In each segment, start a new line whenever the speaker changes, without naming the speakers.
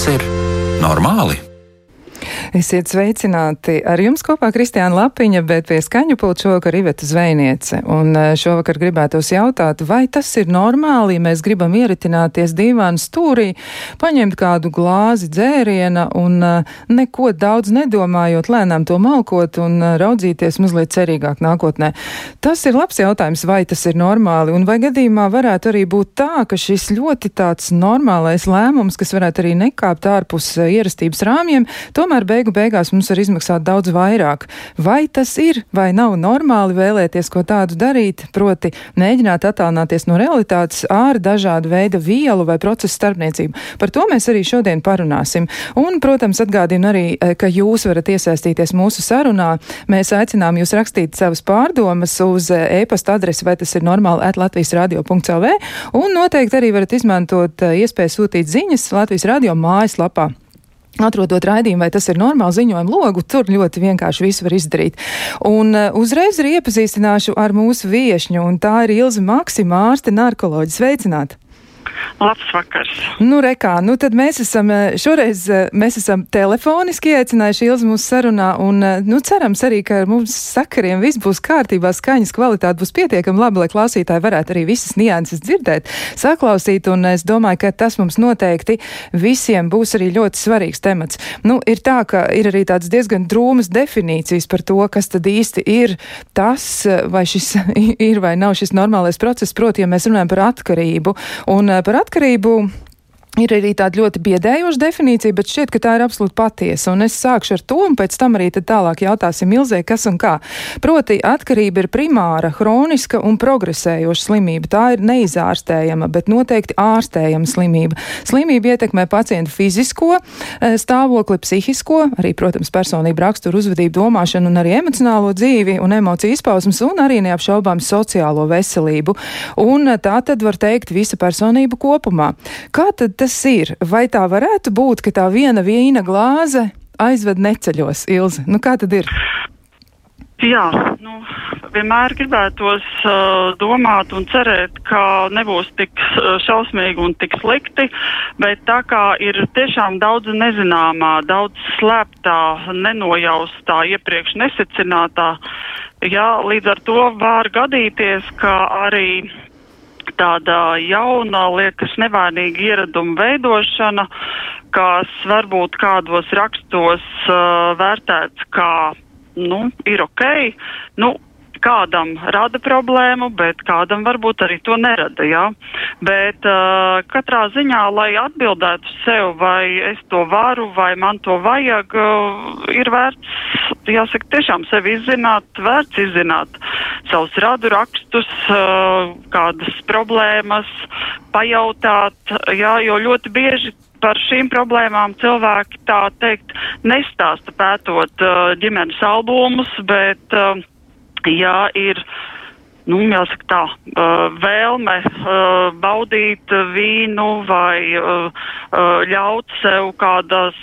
Tas ir normāli?
Esiet sveicināti ar jums kopā Kristiāna Lapiņa, bet pie skaņu pulta šovakar Iveta Zvejniece. Un eh, šovakar gribētos jautāt, vai tas ir normāli, ja mēs gribam ieritināties divānu stūrī, paņemt kādu glāzi dzēriena un eh, neko daudz nedomājot, lēnām to malkot un eh, raudzīties mazliet cerīgāk nākotnē. Tas ir labs jautājums, vai tas ir normāli, un vai gadījumā varētu arī būt tā, ka šis ļoti tāds normālais lēmums, kas varētu arī nekāpt ārpus ierastības rāmjiem, tomēr beigās beigu beigās mums var izmaksāt daudz vairāk. Vai tas ir vai nav normāli vēlēties ko tādu darīt, proti mēģināt attālināties no realitātes ar dažādu veidu vielu vai procesu starpniecību? Par to mēs arī šodien parunāsim. Un, protams, atgādinu arī, eh, ka jūs varat iesaistīties mūsu sarunā. Mēs aicinām jūs rakstīt savas pārdomas uz eh, e-pasta adresi, vai tas ir normāli at Latvijas radio.lv, un noteikti arī varat izmantot eh, iespēju sūtīt ziņas Latvijas radio mājaslapā. Atrodot raidījumu, vai tas ir normāli ziņojumu logu, tur ļoti vienkārši visu var izdarīt. Un uh, uzreiz arī iepazīstināšu ar mūsu viešņu, un tā ir Ilza Maksima, ārste narkoloģis. Sveicināti!
Labs vakars.
Nu, rekā, nu tad mēs esam, eh, šoreiz eh, mēs esam telefoniski ieicinājuši Ilzi mūsu sarunā un, eh, nu, cerams arī, ka ar mums sakariem viss būs kārtībā, skaņas kvalitāte būs pietiekami laba, lai klausītāji varētu arī visas nianses dzirdēt, saklausīt, un es domāju, ka tas mums noteikti visiem būs arī ļoti svarīgs temats. Nu, ir tā, ka ir arī tāds diezgan drūmas definīcijas par to, kas tad īsti ir tas, vai šis ir vai nav šis normālais process, proti, ja mēs runājam par atkarību. Un par atkarību Ir arī tāda ļoti biedējoša definīcija, bet šķiet, ka tā ir absolūti patiesa. Un es sākšu ar to, un pēc tam arī tālāk jautāsim Ilzē, kas un kā. Proti, atkarība ir primāra, hroniska un progresējoša slimība. Tā ir neizārstējama, bet noteikti ārstējama slimība. Slimība ietekmē pacientu fizisko e, stāvokli, psihisko, arī, protams, personību raksturu, uzvedību, domāšanu un arī emocionālo dzīvi un emociju izpausmes un arī neapšaubām sociālo veselību. Un e, tā tad var teikt visa personība kopumā. Kā tad tas ir? Vai tā varētu būt, ka tā viena vīna glāze aizved neceļos, Ilze? Nu, kā tad ir?
Jā, nu, vienmēr gribētos uh, domāt un cerēt, ka nebūs tik uh, šausmīgi un tik slikti, bet tā kā ir tiešām daudz nezināmā, daudz slēptā, nenojaustā, iepriekš nesecinātā, jā, līdz ar to var gadīties, ka arī tāda jauna, liekas, nevainīga ieraduma veidošana, kas varbūt kādos rakstos uh, vērtēts kā, nu, ir ok. Nu, kādam rada problēmu, bet kādam varbūt arī to nerada. Ja? Bet uh, katrā ziņā, lai atbildētu sev, vai es to varu, vai man to vajag, uh, ir vērts, jāsaka, tiešām sevi izzināt, vērts izzināt savus radu rakstus, uh, kādas problēmas, pajautāt, jā, jo ļoti bieži par šīm problēmām cilvēki tā teikt nestāsta pētot ģimenes albumus, bet uh, jā, ir. Nu, jāsaka tā, vēlme baudīt vīnu vai ļaut sev kādas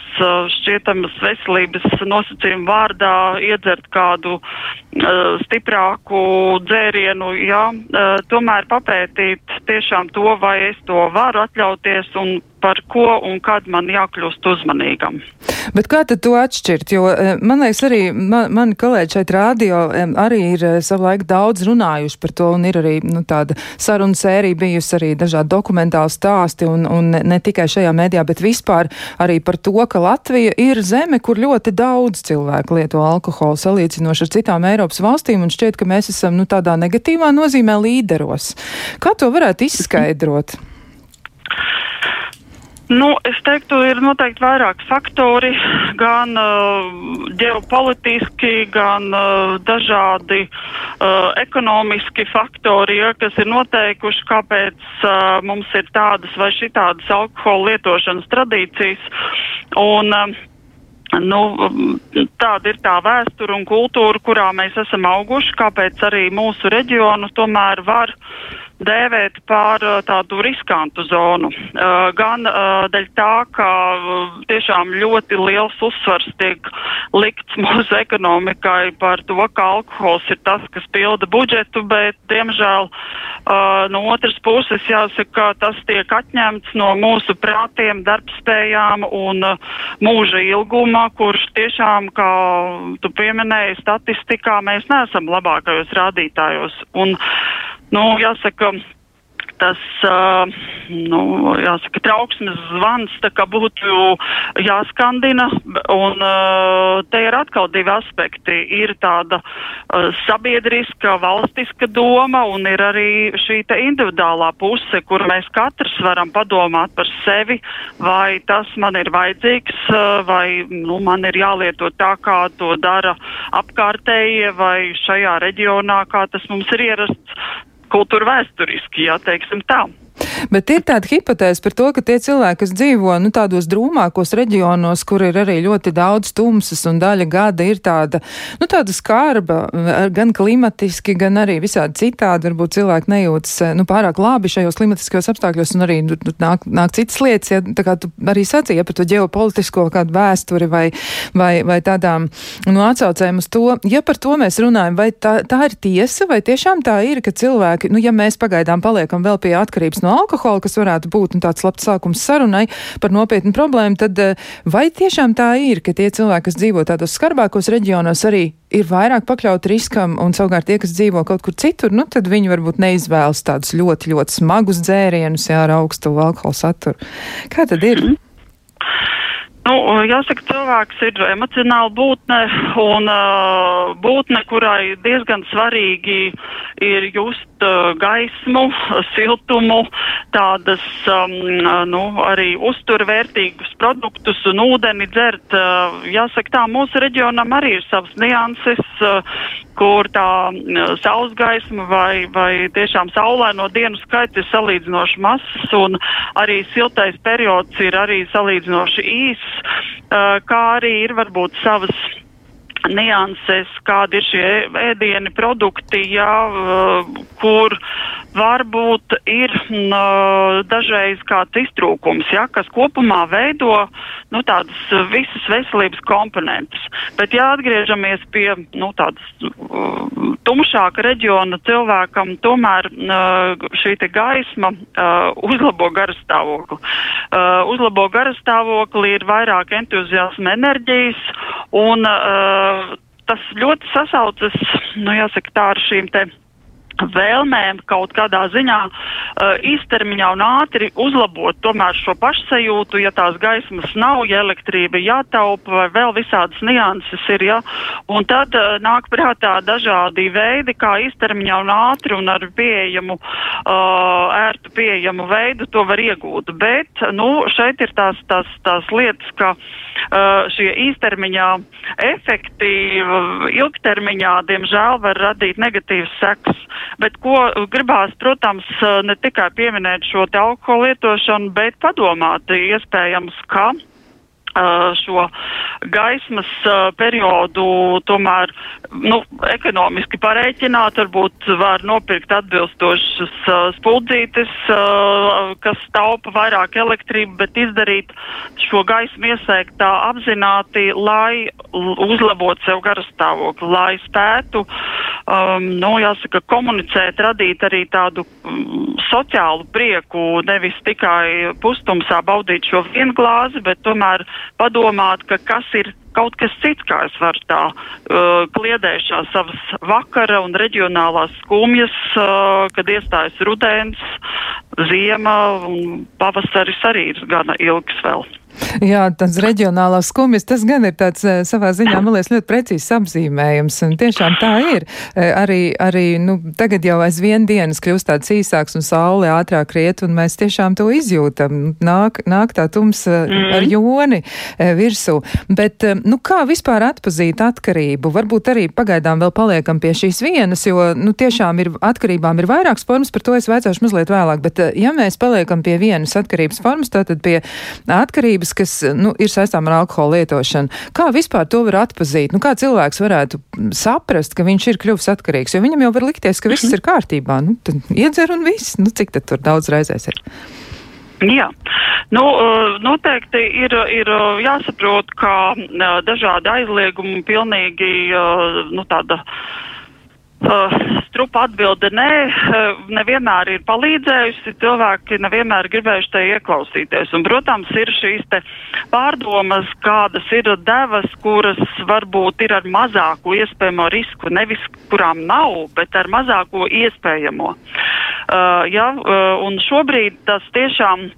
šķietamas veselības nosacījumu vārdā iedzert kādu stiprāku dzērienu, jā, tomēr papētīt tiešām to, vai es to varu atļauties un par ko un kad man jākļūst uzmanīgam.
Bet kā tad to atšķirt? Jo eh, man liekas, arī man, mani kolēģi šeit rādio arī ir eh, savulaik daudz runājuši par to, un ir arī nu, tāda saruna sērija bijusi arī dažādi dokumentāli stāsti, un, un ne tikai šajā mēdījā, bet vispār arī par to, ka Latvija ir zeme, kur ļoti daudz cilvēku lieto alkoholu salīdzinoši ar citām Eiropas valstīm, un šķiet, ka mēs esam nu, tādā negatīvā nozīmē līderos. Kā to varētu izskaidrot?
Nu, es teiktu, ir noteikti vairāk faktori, gan uh, ģeopolitiski, gan uh, dažādi uh, ekonomiski faktori, ja, kas ir noteikuši, kāpēc uh, mums ir tādas vai šitādas alkohola lietošanas tradīcijas. Un, uh, Nu, tāda ir tā vēsture un kultūra, kurā mēs esam auguši, kāpēc arī mūsu reģionu tomēr var dēvēt par tādu riskantu zonu. Gan dēļ tā, ka tiešām ļoti liels uzsvars tiek likts mūsu ekonomikai par to, ka alkohols ir tas, kas pilda budžetu, bet, diemžēl, no otras puses jāsaka, tas tiek atņemts no mūsu prātiem, darbspējām un mūža ilguma, kurš tiešām, kā tu pieminēji, statistikā mēs neesam labākajos rādītājos. Un, nu, jāsaka, tas, nu, jāsaka, trauksmes zvans būtu jāskandina, un te ir atkal divi aspekti. Ir tāda sabiedriska, valstiska doma, un ir arī šī individuālā puse, kur mēs katrs varam padomāt par sevi, vai tas man ir vajadzīgs, vai, nu, man ir jālieto tā, kā to dara apkārtējie, vai šajā reģionā, kā tas mums ir ierasts kultūra vēsturiski, jā, teiksim tā.
Bet ir tāda hipotēze par to, ka tie cilvēki, kas dzīvo nu, tādos drūmākos reģionos, kur ir arī ļoti daudz tumsas un daļa gada ir tāda, nu, tāda skarba, gan klimatiski, gan arī visādi citādi, varbūt cilvēki nejūtas nu, pārāk labi šajos klimatiskajos apstākļos un arī nu, nāk, nāk citas lietas, ja tā kā tu arī sacīja par to ģeopolitisko kādu vēsturi vai, vai, vai tādām nu, atsaucēm uz to. Ja par to mēs runājam, vai tā, tā ir tiesa, vai tiešām tā ir, ka cilvēki, nu, ja mēs pagaidām paliekam vēl pie atkarības no alkohola, kas varētu būt nu, tāds labs sākums sarunai par nopietnu problēmu, tad eh, vai tiešām tā ir, ka tie cilvēki, kas dzīvo tādos skarbākos reģionos, arī ir vairāk pakļauti riskam, un savukārt tie, kas dzīvo kaut kur citur, nu tad viņi varbūt neizvēlas tādus ļoti, ļoti smagus dzērienus, jā, ar augstu alkohola saturu. Kā tad ir? Mm -hmm.
Nu, jāsaka, cilvēks ir emocionāla būtne un uh, būtne, kurai diezgan svarīgi ir just uh, gaismu, siltumu, tādas, um, nu, arī uzturvērtīgus produktus un ūdeni dzert. Uh, jāsaka, tā mūsu reģionam arī ir savas nianses, uh, kur tā uh, saules gaisma vai, vai tiešām saulēno dienu skaits ir salīdzinoši mazs un arī siltais periods ir arī salīdzinoši īs kā arī ir varbūt savas nianses, kādi ir šie ēdieni produkti, jā, kur varbūt ir n, dažreiz kāds iztrūkums, jā, kas kopumā veido nu, tādas visas veselības komponentes. Bet, ja atgriežamies pie nu, tādas tumšāka reģiona cilvēkam tomēr šī gaisma uzlabo garastāvokli. Uzlabo garastāvokli ir vairāk entuziasma enerģijas un uh, tas ļoti sasaucas, nu jāsaka tā ar šīm te vēlmēm kaut kādā ziņā uh, īstermiņā un ātri uzlabot tomēr šo pašsajūtu, ja tās gaismas nav, ja elektrība jātaupa vai vēl visādas nianses ir, ja, un tad uh, nāk prātā dažādi veidi, kā īstermiņā un ātri un ar pieejamu, uh, ērtu pieejamu veidu to var iegūt, bet, nu, šeit ir tās, tās, tās lietas, ka uh, šie īstermiņā efekti uh, ilgtermiņā, diemžēl, var radīt negatīvas sekas. Bet ko gribās, protams, ne tikai pieminēt šo te alkoholu lietošanu, bet padomāt iespējams, ka šo gaismas periodu tomēr nu, ekonomiski pareiķināt, varbūt var nopirkt atbilstošas spuldzītes, kas taupa vairāk elektrību, bet izdarīt šo gaismu iesēkt tā apzināti, lai uzlabotu sev garastāvokli, lai spētu, um, nu, jāsaka, komunicēt, radīt arī tādu um, sociālu prieku, nevis tikai pustumsā baudīt šo vienu glāzi, bet tomēr padomāt, ka kas ir kaut kas cits, kā es varu tā uh, kliedēšā savas vakara un reģionālās skumjas, uh, kad iestājas rudens, ziema un pavasaris arī ir gana ilgs vēl.
Jā, tāds reģionālās skumjas, tas gan ir tāds eh, savā ziņā, man liekas, ļoti precīzs apzīmējums, un tiešām tā ir. Eh, arī, arī, nu, tagad jau aizvien dienas kļūst tāds īsāks un saule ātrāk riet, un mēs tiešām to izjūtam. Nāk, nāk tā tums mm. ar joni virsū. Bet, nu, kā vispār atpazīt atkarību? Varbūt arī pagaidām vēl paliekam pie šīs vienas, jo, nu, tiešām ir atkarībām ir vairākas formas, par to es vajadzēšu mazliet vēlāk, bet ja mēs paliekam pie vienas atkarības formas, tātad pie atkarības, kas nu, ir saistām ar alkohola lietošanu. Kā vispār to var atpazīt? Nu, kā cilvēks varētu saprast, ka viņš ir kļuvis atkarīgs? Jo viņam jau var likties, ka viss ir kārtībā. Nu, tad iedzer un viss. Nu, cik tad tur daudz reizēs ir?
Jā, nu, noteikti ir, ir jāsaprot, ka dažādi aizliegumi pilnīgi nu, tāda Uh, strupa atbilde nē, uh, nevienmēr ir palīdzējusi, cilvēki nevienmēr gribējuši te ieklausīties. Un, protams, ir šīs te pārdomas, kādas ir devas, kuras varbūt ir ar mazāko iespējamo risku, nevis kurām nav, bet ar mazāko iespējamo. Uh, ja, uh, un šobrīd tas tiešām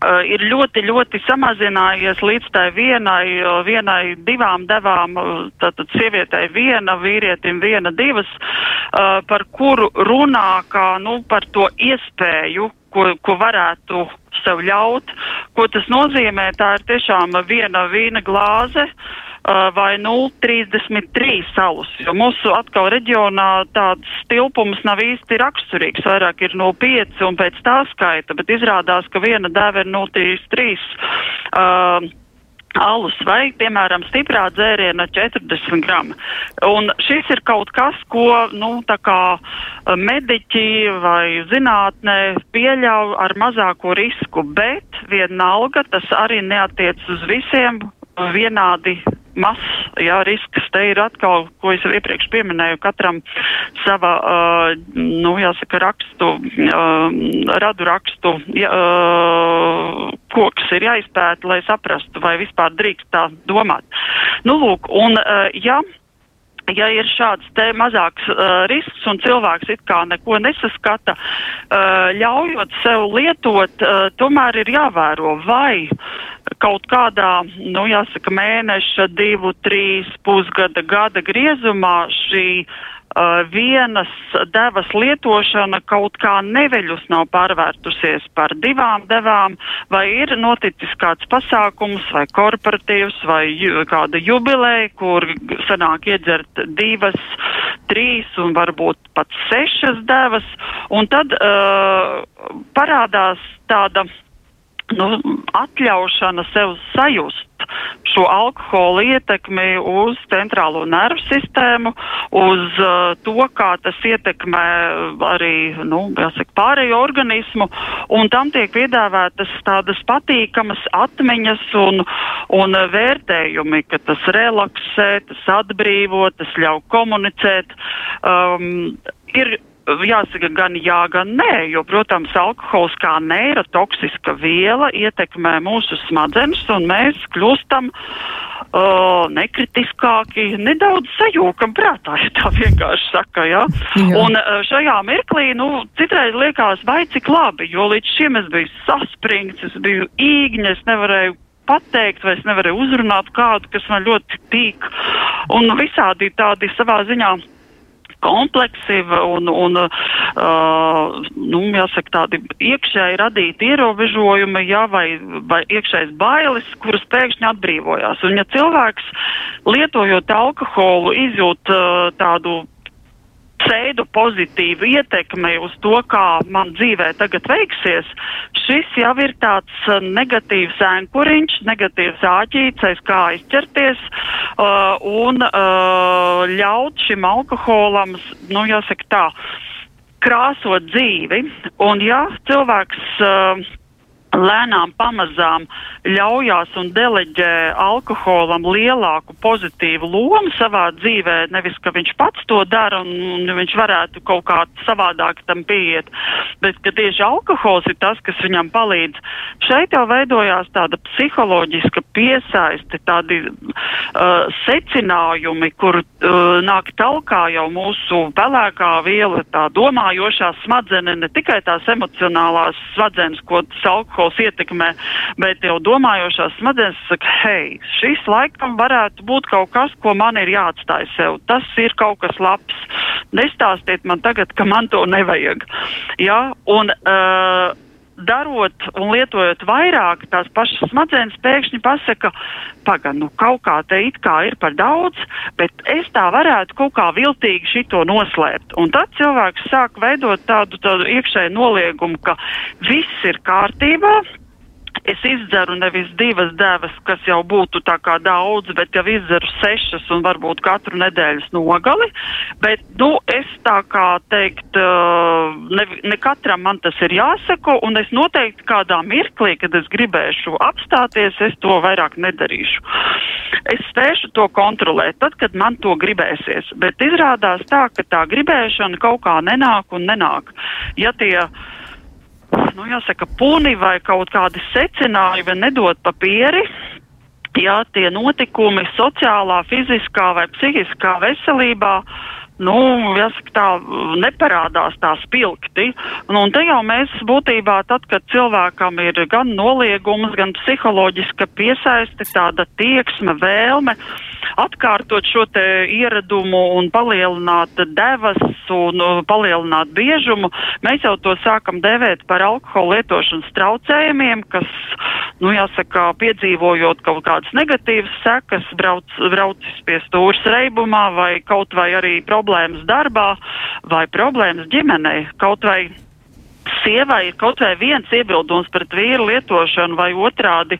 uh, ir ļoti, ļoti samazinājies līdz tai vienai, uh, vienai divām devām, uh, tātad sievietei viena, vīrietim viena, divas, uh, par kuru runā kā, nu, par to iespēju, ko, ko varētu sev ļaut. Ko tas nozīmē? Tā ir tiešām viena vīna glāze. Uh, vai 0,33 salus. Jo mūsu atkal reģionā tāds tilpums nav īsti raksturīgs, vairāk ir 0,5 un pēc tā skaita, bet izrādās, ka viena dēva ir 0,33. Uh, alus vai, piemēram, stiprā dzēriena 40 gramu. Un šis ir kaut kas, ko, nu, tā kā mediķi vai zinātnē pieļauj ar mazāko risku, bet vienalga tas arī neatiec uz visiem vienādi mazs jā, risks. Te ir atkal, ko es iepriekš pieminēju, katram sava, uh, nu, jāsaka, rakstu, uh, radu rakstu jā, uh, koks ir jāizpēta, lai saprastu, vai vispār drīkst tā domāt. Nu, lūk, un, uh, ja ja ir šāds te mazāks uh, risks un cilvēks it kā neko nesaskata, uh, ļaujot sev lietot, uh, tomēr ir jāvēro, vai kaut kādā, nu jāsaka, mēneša, divu, trīs, pusgada, gada griezumā šī vienas devas lietošana kaut kā neveļus nav pārvērtusies par divām devām, vai ir noticis kāds pasākums, vai korporatīvs, vai kāda jubileja, kur sanāk iedzert divas, trīs un varbūt pat sešas devas, un tad uh, parādās tāda nu, atļaušana sev sajust šo alkohola ietekmi uz centrālo nervu sistēmu, uz uh, to, kā tas ietekmē arī, nu, jāsaka, pārējo organismu, tam tiek piedāvātas tādas patīkamas atmiņas un, un vērtējumi, ka tas relaksē, tas atbrīvo, tas ļauj komunicēt. Um, ir jāsaka gan jā, gan nē, jo, protams, alkohols kā neirotoksiska viela ietekmē mūsu smadzenes, un mēs kļūstam uh, nekritiskāki, nedaudz sajūkam prātā, ja tā vienkārši saka, jā. jā. Un uh, šajā mirklī, nu, citreiz liekas, vai cik labi, jo līdz šim es biju saspringts, es biju īgņa, es nevarēju pateikt, vai es nevarēju uzrunāt kādu, kas man ļoti tīk, un visādi tādi savā ziņā kompleksi un, un uh, nu, jāsaka, tādi iekšēji radīti ierobežojumi, jā, vai, vai iekšējas bailes, kuras pēkšņi atbrīvojās. Un ja cilvēks lietojot alkoholu izjūt uh, tādu pseido pozitīvu ietekmi uz to, kā man dzīvē tagad veiksies, šis jau ir tāds uh, negatīvs ēnkuriņš, negatīvs āķīts, aiz kā izķerties uh, un uh, ļaut šim alkoholam, nu jāsaka tā, krāsot dzīvi. Un ja cilvēks uh, lēnām pamazām ļaujās un deleģē alkoholam lielāku pozitīvu lomu savā dzīvē, nevis ka viņš pats to dara un, un viņš varētu kaut kā savādāk tam pieiet, bet ka tieši alkohols ir tas, kas viņam palīdz. Šeit jau veidojās tāda psiholoģiska piesaiste, tādi uh, secinājumi, kur uh, nāk talkā jau mūsu pelēkā viela, tā domājošā smadzene, ne tikai tās emocionālās smadzenes, ko tas alkohols alkohols ietekmē, bet jau domājošās smadzenes saka, hei, šis laikam varētu būt kaut kas, ko man ir jāatstāj sev. Tas ir kaut kas labs. Nestāstiet man tagad, ka man to nevajag. Ja? Un, uh, darot un lietojot vairāk, tās pašas smadzenes pēkšņi pasaka, paga, nu kaut kā te it kā ir par daudz, bet es tā varētu kaut kā viltīgi šito noslēpt. Un tad cilvēks sāk veidot tādu, tādu iekšēju noliegumu, ka viss ir kārtībā, es izdzeru nevis divas devas, kas jau būtu tā kā daudz, bet jau izdzeru sešas un varbūt katru nedēļas nogali, bet, nu, es tā kā teikt, ne, ne katram man tas ir jāsako, un es noteikti kādā mirklī, kad es gribēšu apstāties, es to vairāk nedarīšu. Es spēšu to kontrolēt, tad, kad man to gribēsies, bet izrādās tā, ka tā gribēšana kaut kā nenāk un nenāk. Ja tie nu, jāsaka, puni vai kaut kādi secinājumi nedod papīri. Jā, tie notikumi sociālā, fiziskā vai psihiskā veselībā nu, jāsaka, tā neparādās tā spilgti. Nu, un te jau mēs būtībā, tad, kad cilvēkam ir gan noliegums, gan psiholoģiska piesaiste, tāda tieksme, vēlme atkārtot šo te ieradumu un palielināt devas un palielināt biežumu, mēs jau to sākam devēt par alkohola lietošanas traucējumiem, kas, nu, jāsaka, piedzīvojot kaut kādas negatīvas sekas, brauc, braucis pie stūras reibumā vai kaut vai arī problēmas darbā vai problēmas ģimenei, kaut vai sievai ir kaut vai viens iebildums pret vīru lietošanu, vai otrādi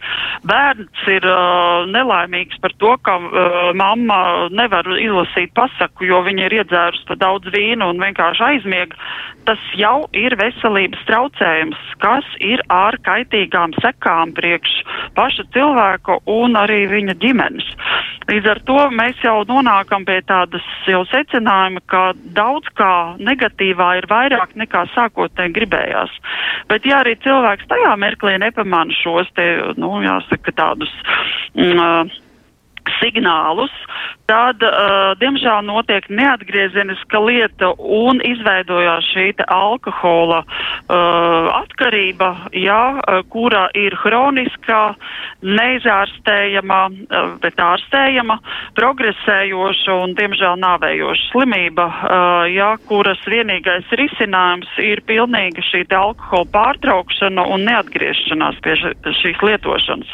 bērns ir uh, nelaimīgs par to, ka uh, mamma nevar izlasīt pasaku, jo viņa ir iedzērusi pa daudz vīnu un vienkārši aizmieg, tas jau ir veselības traucējums, kas ir ar kaitīgām sekām priekš paša cilvēka un arī viņa ģimenes. Līdz ar to mēs jau nonākam pie tādas jau secinājuma, ka daudz kā negatīvā ir vairāk nekā sākotnēji gribējās. Bet ja arī cilvēks tajā mirklī nepamana šos te, nu, jāsaka, tādus. Mm, signālus, tad, uh, diemžēl, notiek neatgriezeniska lieta un izveidojās šī alkohola uh, atkarība, jā, uh, kura ir hroniskā, neizārstējama, uh, bet ārstējama, progresējoša un, diemžēl, nāvējoša slimība, uh, jā, kuras vienīgais risinājums ir pilnīga šī alkohola pārtraukšana un neatgriešanās pie šīs lietošanas.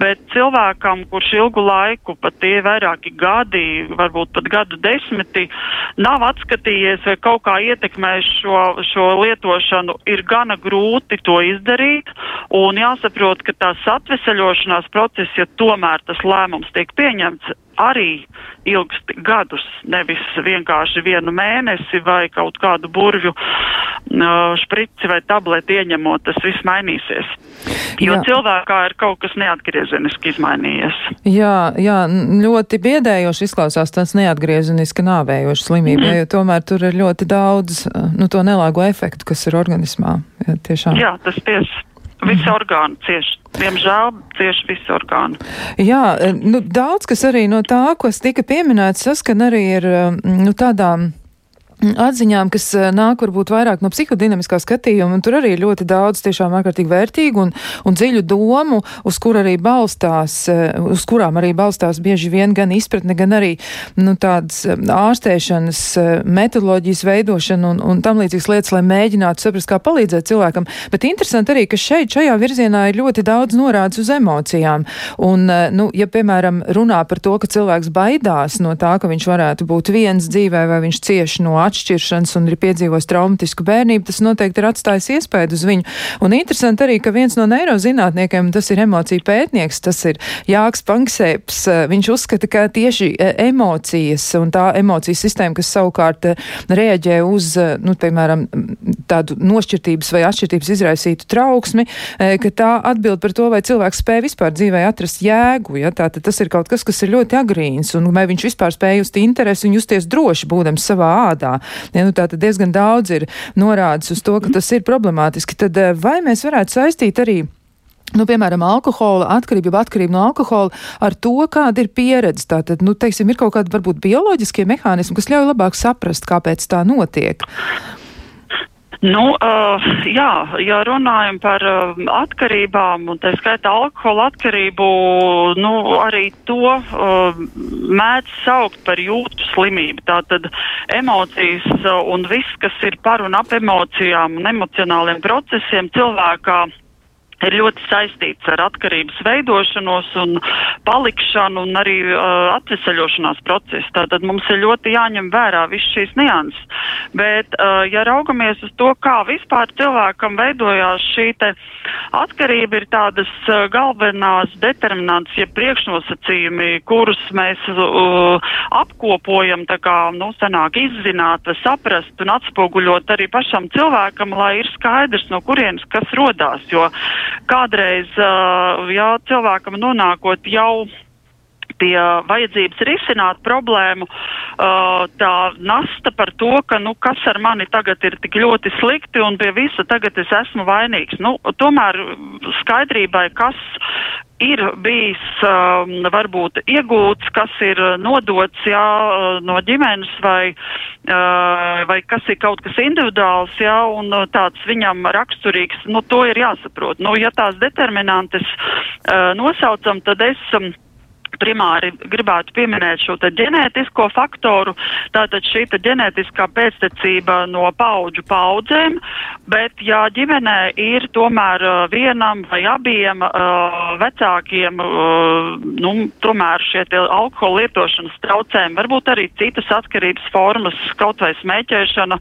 Bet cilvēkam, kurš ilgu laiku laiku, pat tie vairāki gadi, varbūt pat gadu desmiti, nav atskatījies vai kaut kā ietekmējis šo, šo lietošanu, ir gana grūti to izdarīt. Un jāsaprot, ka tās atveseļošanās process, ja tomēr tas lēmums tiek pieņemts, arī ilgst gadus, nevis vienkārši vienu mēnesi vai kaut kādu burvju uh, šprici vai tableti ieņemot, tas viss mainīsies. Jo jā. cilvēkā ir kaut kas neatgriezeniski izmainījies.
Jā, jā, ļoti biedējoši izklausās tas neatgriezeniski nāvējoša slimība, mm. jo tomēr tur ir ļoti daudz nu, to nelāgo efektu, kas ir organismā. Jā, tiešām.
jā tas tieši Visi mhm. orgāni cieši. Diemžēl cieši visi orgāni.
Jā, nu, daudz kas arī no tā, kas tika pieminēts, saskan arī ar nu, tādām atziņām, kas eh, nāk varbūt vairāk no psihodinamiskā skatījuma, un tur arī ļoti daudz tiešām ārkārtīgi vērtīgu un, un dziļu domu, uz kur arī balstās, eh, uz kurām arī balstās bieži vien gan izpratne, gan arī, nu, tādas eh, ārstēšanas metodoloģijas veidošana un, un tam līdzīgas lietas, lai mēģinātu saprast, kā palīdzēt cilvēkam. Bet interesanti arī, ka šeit, šajā virzienā ir ļoti daudz norādes uz emocijām. Un, nu, ja, piemēram, runā par to, ka cilvēks baidās no tā, ka viņš varētu būt viens dzīvē vai viņš cieši no atšķiršanas un ir piedzīvojis traumatisku bērnību, tas noteikti ir atstājis iespēju uz viņu. Un interesanti arī, ka viens no neirozinātniekiem, tas ir emociju pētnieks, tas ir Jāks Panksēps, eh, viņš uzskata, ka tieši eh, emocijas un tā emociju sistēma, kas savukārt eh, reaģē uz, nu, piemēram, tādu nošķirtības vai atšķirības izraisītu trauksmi, ka tā atbild par to, vai cilvēks spēj vispār dzīvē atrast jēgu. Ja? Tātad tas ir kaut kas, kas ir ļoti agrīns, un vai viņš vispār spēj just interesi un justies droši būdams savā ādā. Ja, nu, tā tad diezgan daudz ir norādes uz to, ka tas ir problemātiski. Tad eh, vai mēs varētu saistīt arī Nu, piemēram, alkohola atkarība, jau atkarība no alkohola, ar to, kāda ir pieredze. Tātad, nu, teiksim, ir kaut kādi varbūt bioloģiskie mehānismi, kas ļauj labāk saprast, kāpēc tā notiek.
Nu, uh, jā, ja runājam par uh, atkarībām, un tā skaitā alkohola atkarību, nu, arī to uh, mēdz saukt par jūtu slimību. Tātad emocijas uh, un viss, kas ir par un ap emocijām un emocionāliem procesiem cilvēkā ir ļoti saistīts ar atkarības veidošanos un palikšanu un arī uh, atvesaļošanās procesu. Tātad mums ir ļoti jāņem vērā viss šīs nianses. Bet, uh, ja raugamies uz to, kā vispār cilvēkam veidojās šī te atkarība, ir tādas uh, galvenās determinantas, ja priekšnosacījumi, kurus mēs uh, apkopojam, tā kā, nu, sanāk izzināt, saprast un atspoguļot arī pašam cilvēkam, lai ir skaidrs, no kurienes kas rodās. Jo kādreiz, jā, cilvēkam nonākot jau pie vajadzības risināt problēmu, tā nasta par to, ka, nu, kas ar mani tagad ir tik ļoti slikti un pie visa tagad es esmu vainīgs. Nu, tomēr skaidrībai, kas ir bijis um, varbūt iegūts, kas ir nodots jā, no ģimenes vai, uh, vai kas ir kaut kas individuāls, jā, un tāds viņam raksturīgs, nu, to ir jāsaprot. Nu, ja tās determinantes uh, nosaucam, tad es. Um, primāri gribētu pieminēt šo ģenētisko faktoru, tātad šī ģenētiskā pēctecība no paudžu paudzēm, bet ja ģimenē ir tomēr vienam vai abiem uh, vecākiem, uh, nu, tomēr šie alkohola lietošanas traucējumi, varbūt arī citas atkarības formas, kaut vai smēķēšana,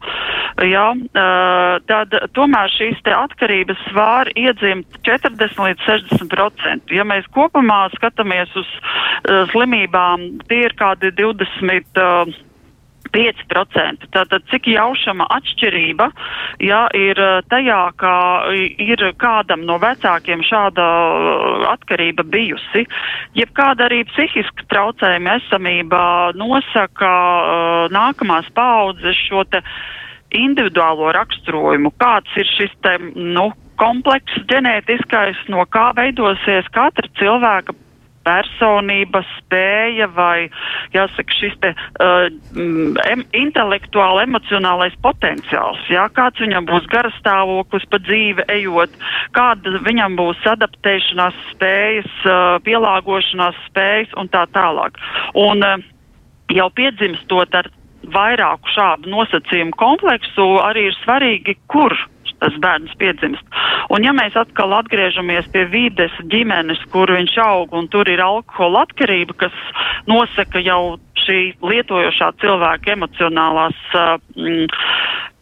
jā, uh, tad tomēr šīs te atkarības var iedzimt 40 līdz 60 procenti. Ja mēs kopumā skatāmies uz uh, slimībām, tie ir kādi 20. Uh, 5%. Tātad, cik jaušama atšķirība ja, ir tajā, ka ir kādam no vecākiem šāda atkarība bijusi, jeb kāda arī psihiska traucējuma esamība nosaka uh, nākamās paudzes šo te individuālo raksturojumu, kāds ir šis te, nu, komplekss ģenētiskais, no kā veidosies katra cilvēka personība, spēja vai, jāsaka, šis te uh, em, intelektuāli emocionālais potenciāls, jā, kāds viņam būs garastāvoklis pa dzīve ejot, kāda viņam būs adaptēšanās spējas, uh, pielāgošanās spējas un tā tālāk. Un uh, jau piedzimstot ar vairāku šādu nosacījumu kompleksu, arī ir svarīgi, kur bērns piedzimst. Un ja mēs atkal atgriežamies pie vides ģimenes, kur viņš aug un tur ir alkohola atkarība, kas nosaka jau šī lietojošā cilvēka emocionālās uh,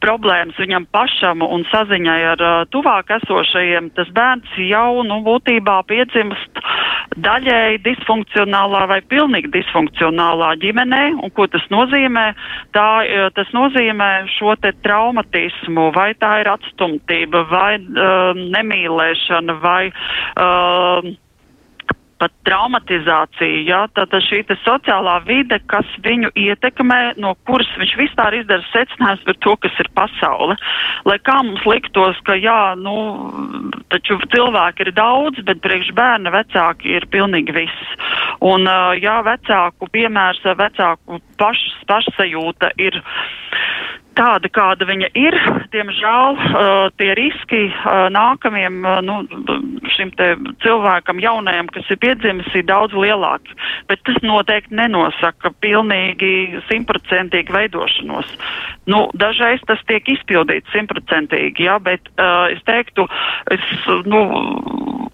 problēmas viņam pašam un saziņai ar uh, tuvāk esošajiem, tas bērns jau, nu, būtībā piedzimst daļēji disfunkcionālā vai pilnīgi disfunkcionālā ģimenē, un ko tas nozīmē? Tā, uh, tas nozīmē šo te traumatismu, vai tā ir atstumtība, vai uh, nemīlēšana, vai uh, pat traumatizāciju, jā, tātad šī te sociālā vide, kas viņu ietekmē, no kuras viņš vispār izdara secinājums par to, kas ir pasaule. Lai kā mums liktos, ka jā, nu, taču cilvēki ir daudz, bet priekš bērna vecāki ir pilnīgi viss. Un, jā, vecāku piemērs, vecāku paš, pašsajūta ir tāda, kāda viņa ir. Diemžēl uh, tie riski uh, nākamajam uh, nu, šim cilvēkam, jaunajam, kas ir piedzimis, ir daudz lielāki. Bet tas noteikti nenosaka pilnīgi simtprocentīgi veidošanos. Nu, dažreiz tas tiek izpildīts simtprocentīgi, jā, bet uh, es teiktu, es, nu,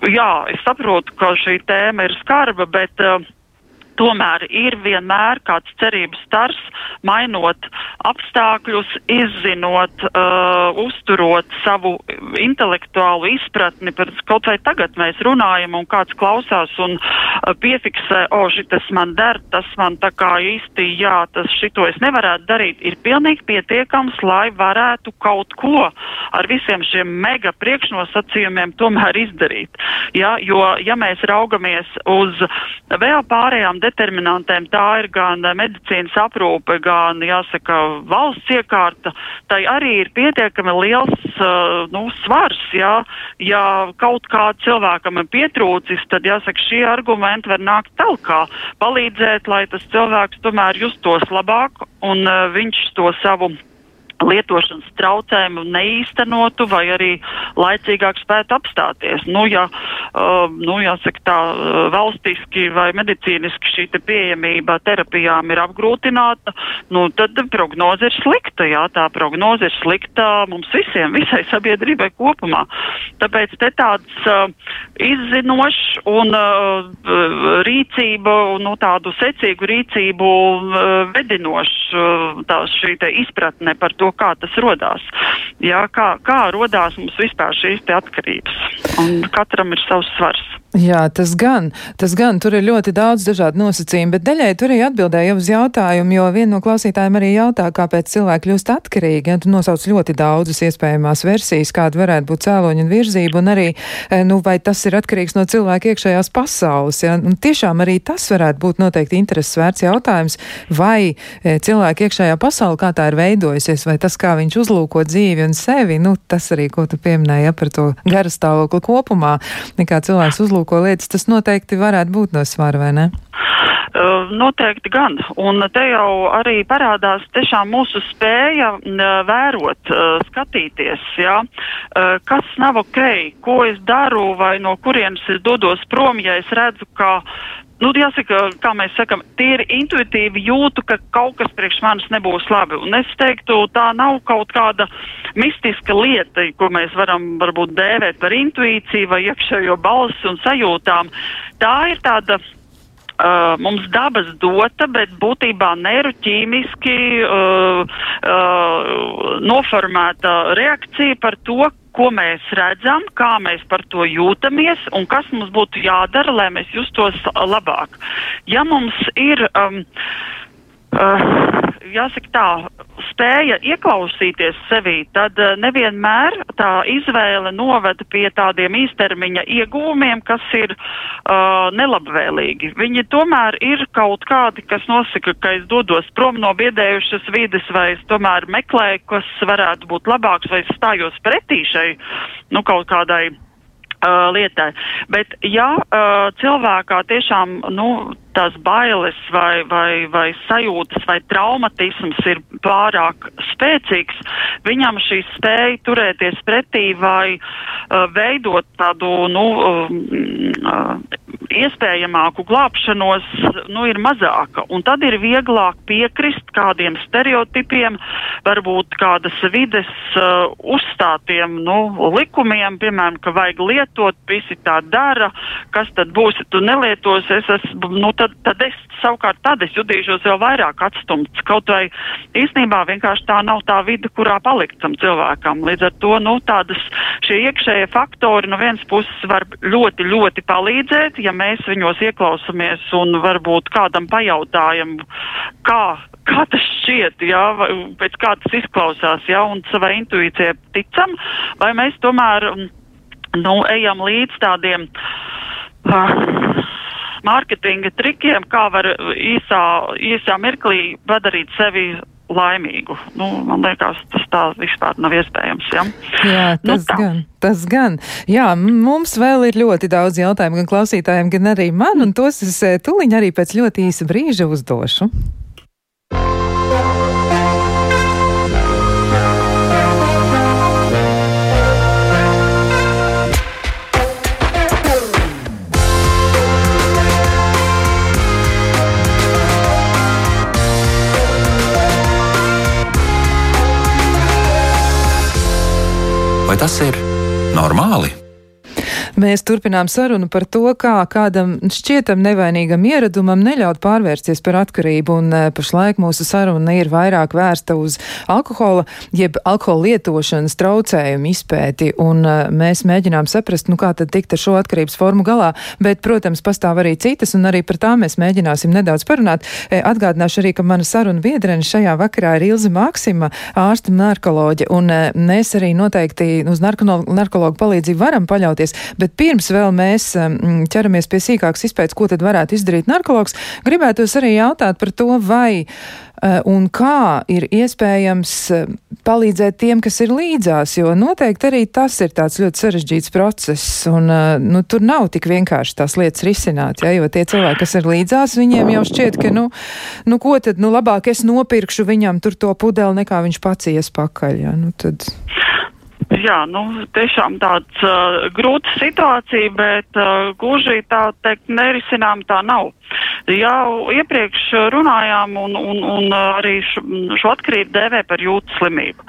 jā, es saprotu, ka šī tēma ir skarba, bet. Uh, tomēr ir vienmēr kāds cerības stars, mainot apstākļus, izzinot, uh, uzturot savu intelektuālu izpratni par kaut vai tagad mēs runājam un kāds klausās un uh, piefiksē, o, šitas man der, tas man tā kā īsti, jā, tas šito es nevarētu darīt, ir pilnīgi pietiekams, lai varētu kaut ko ar visiem šiem mega priekšnosacījumiem tomēr izdarīt. Ja, jo, ja mēs raugamies uz vēl pārējām determinantēm, tā ir gan medicīnas aprūpe, gan, jāsaka, valsts iekārta, tai arī ir pietiekami liels, uh, nu, svars, jā. Ja kaut kā cilvēkam ir pietrūcis, tad, jāsaka, šie argumenti var nākt talkā, palīdzēt, lai tas cilvēks tomēr justos labāk un uh, viņš to savu lietošanas traucējumu neīstenotu vai arī laicīgāk spētu apstāties. Nu, ja uh, nu, jāsaka tā, valstiski vai medicīniski šī te pieejamība terapijām ir apgrūtināta, nu, tad prognoze ir slikta, jā, tā prognoze ir slikta mums visiem, visai sabiedrībai kopumā. Tāpēc te tāds uh, izzinošs un uh, rīcību, nu, tādu secīgu rīcību uh, vedinošs uh, tā šī izpratne par to, kā tas rodās. Jā, kā, kā rodās mums vispār šīs atkarības. Un katram ir savs svars.
Jā, tas gan, tas gan, tur ir ļoti daudz dažādu nosacījumu, bet daļai tur arī atbildēja uz jautājumu, jo viena no klausītājiem arī jautā, kāpēc cilvēki kļūst atkarīgi, ja tu nosauc ļoti daudzas iespējamās versijas, kāda varētu būt cēloņa un virzība, un arī, eh, nu, vai tas ir atkarīgs no cilvēka iekšējās pasaules, ja, un tiešām arī tas varētu būt noteikti intereses vērts jautājums, vai eh, cilvēka iekšējā pasaule, kā tā ir veidojusies, vai tas, kā viņš uzlūko dzīvi un sevi, nu, tas arī, ko tu pieminēji ja, par to garastāvokli kopumā, nekā cilvēks uzlūko aplūko lietas, tas noteikti varētu būt no svara, vai ne?
Noteikti gan. Un te jau arī parādās tiešām mūsu spēja vērot, skatīties, jā, kas nav ok, ko es daru vai no kurienes es dodos prom, ja es redzu, ka Nu, jāsaka, kā mēs sakam, tīri intuitīvi jūtu, ka kaut kas priekš manis nebūs labi. Un es teiktu, tā nav kaut kāda mistiska lieta, ko mēs varam varbūt dēvēt par intuīciju vai iekšējo balsi un sajūtām. Tā ir tāda Uh, mums dabas dota, bet būtībā neiroķīmiski uh, uh, noformēta reakcija par to, ko mēs redzam, kā mēs par to jūtamies un kas mums būtu jādara, lai mēs justos labāk. Ja mums ir um, uh, jāsaka tā, spēja ieklausīties sevī, tad uh, nevienmēr tā izvēle noveda pie tādiem īstermiņa iegūmiem, kas ir uh, nelabvēlīgi. Viņi tomēr ir kaut kādi, kas nosaka, ka es dodos prom no biedējušas vides, vai es tomēr meklēju, kas varētu būt labāks, vai es stājos pretī šai, nu, kaut kādai lietai. Bet, ja uh, cilvēkā tiešām, nu, tās bailes vai, vai, vai sajūtas vai traumatisms ir pārāk spēcīgs, viņam šī spēja turēties pretī vai uh, veidot tādu, nu, uh, iespējamāku glābšanos, nu, ir mazāka. Un tad ir vieglāk piekrist kādiem stereotipiem, varbūt kādas vides uh, uzstātiem, nu, likumiem, piemēram, ka vajag lietot, visi tā dara, kas tad būs, ja tu nelietos, es esmu, nu, tad tad, tad es savukārt tad es jutīšos vēl vairāk atstumts. Kaut vai īstenībā vienkārši tā nav tā vide, kurā palikt tam cilvēkam. Līdz ar to, nu, tādas šie iekšējie faktori no vienas puses var ļoti, ļoti palīdzēt, ja mēs viņos ieklausamies un varbūt kādam pajautājam, kā, kā tas šķiet, jā, vai, pēc kā tas izklausās, jā, un savai intuīcijai ticam, vai mēs tomēr, nu, ejam līdz tādiem. Uh, mārketinga trikiem, kā var īsā, īsā mirklī padarīt sevi laimīgu. Nu, man liekas, tas tā vispār nav iespējams. Ja?
Jā, nu, tas nu, gan. Tas gan. Jā, mums vēl ir ļoti daudz jautājumu gan klausītājiem, gan arī man, un tos es eh, tuliņ arī pēc ļoti īsa brīža uzdošu.
Vai tas ir normāli?
Mēs turpinām sarunu par to, kā kādam šķietam nevainīgam ieradumam neļaut pārvērsties par atkarību, un e, pašlaik mūsu saruna ir vairāk vērsta uz alkohola, jeb alkohola lietošanas traucējumu izpēti, un e, mēs mēģinām saprast, nu kā tad tikt ar šo atkarības formu galā, bet, protams, pastāv arī citas, un arī par tām mēs mēģināsim nedaudz parunāt. E, atgādināšu arī, ka mana saruna biedrene šajā vakarā ir Ilze Maksima, ārsta narkoloģe, un mēs arī noteikti uz narkologu palīdzību varam paļauties, Bet pirms vēl mēs ķeramies pie sīkākas izpētes, ko tad varētu izdarīt narkologs, gribētos arī jautāt par to, vai eh, un kā ir iespējams eh, palīdzēt tiem, kas ir līdzās, jo noteikti arī tas ir tāds ļoti sarežģīts process, un eh, nu, tur nav tik vienkārši tās lietas risināt, ja, jo tie cilvēki, kas ir līdzās, viņiem jau šķiet, ka, nu, nu ko tad, nu labāk es nopirkšu viņam tur to pudeli, nekā viņš pats ies pakaļ, ja, nu tad.
Jā, nu, tiešām tāds uh, grūta situācija, bet uh, gluži tā teikt nerisinām tā nav. Jau iepriekš runājām un, un, un arī šo, šo atkarību dēvē par jūtas slimību.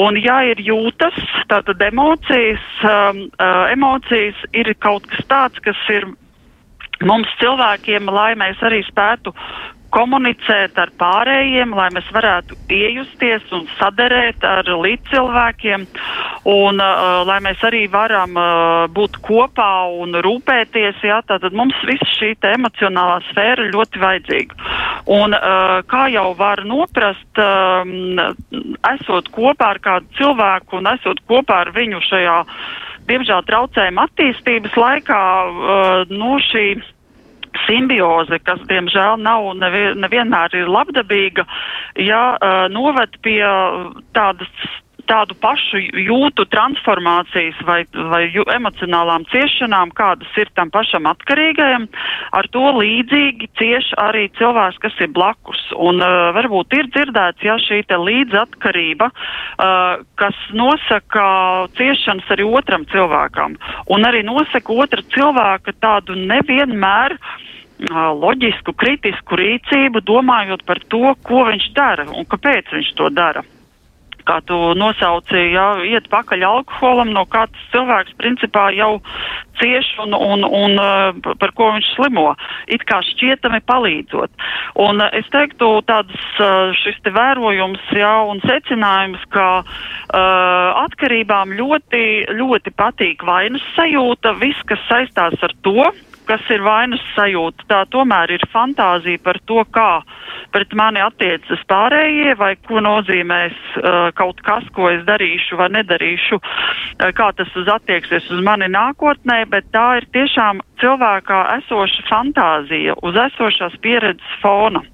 Un ja ir jūtas, tātad emocijas, um, uh, emocijas ir kaut kas tāds, kas ir mums cilvēkiem, lai mēs arī spētu komunicēt ar pārējiem, lai mēs varētu iejusties un saderēt ar līdzcilvēkiem, un uh, lai mēs arī varam uh, būt kopā un rūpēties, jā, tātad mums viss šī emocionālā sfēra ļoti vajadzīga. Un uh, kā jau var noprast, uh, esot kopā ar kādu cilvēku un esot kopā ar viņu šajā, diemžēl, traucējuma attīstības laikā, uh, nu, šī simbioze, kas diemžēl nav nevienmēr ir labdabīga, ja uh, noved pie tādas tādu pašu jūtu transformācijas vai, vai jū, emocionālām ciešanām, kādas ir tam pašam atkarīgajam, ar to līdzīgi cieš arī cilvēks, kas ir blakus. Un uh, varbūt ir dzirdēts, ja šī te līdzatkarība, uh, kas nosaka ciešanas arī otram cilvēkam, un arī nosaka otra cilvēka tādu nevienmēr loģisku, kritisku rīcību, domājot par to, ko viņš dara un kāpēc viņš to dara. Kā tu nosauci, ja iet pakaļ alkoholam, no kā tas cilvēks principā jau cieš un, un, un par ko viņš slimo, it kā šķietami palīdzot. Un es teiktu tāds šis te vērojums, jā, un secinājums, ka uh, atkarībām ļoti, ļoti patīk vainas sajūta, viss, kas saistās ar to, kas ir vainas sajūta. Tā tomēr ir fantāzija par to, kā pret mani attiecas pārējie, vai ko nozīmēs uh, kaut kas, ko es darīšu vai nedarīšu, uh, kā tas uz attieksies uz mani nākotnē, bet tā ir tiešām cilvēkā esoša fantāzija uz esošās pieredzes fona.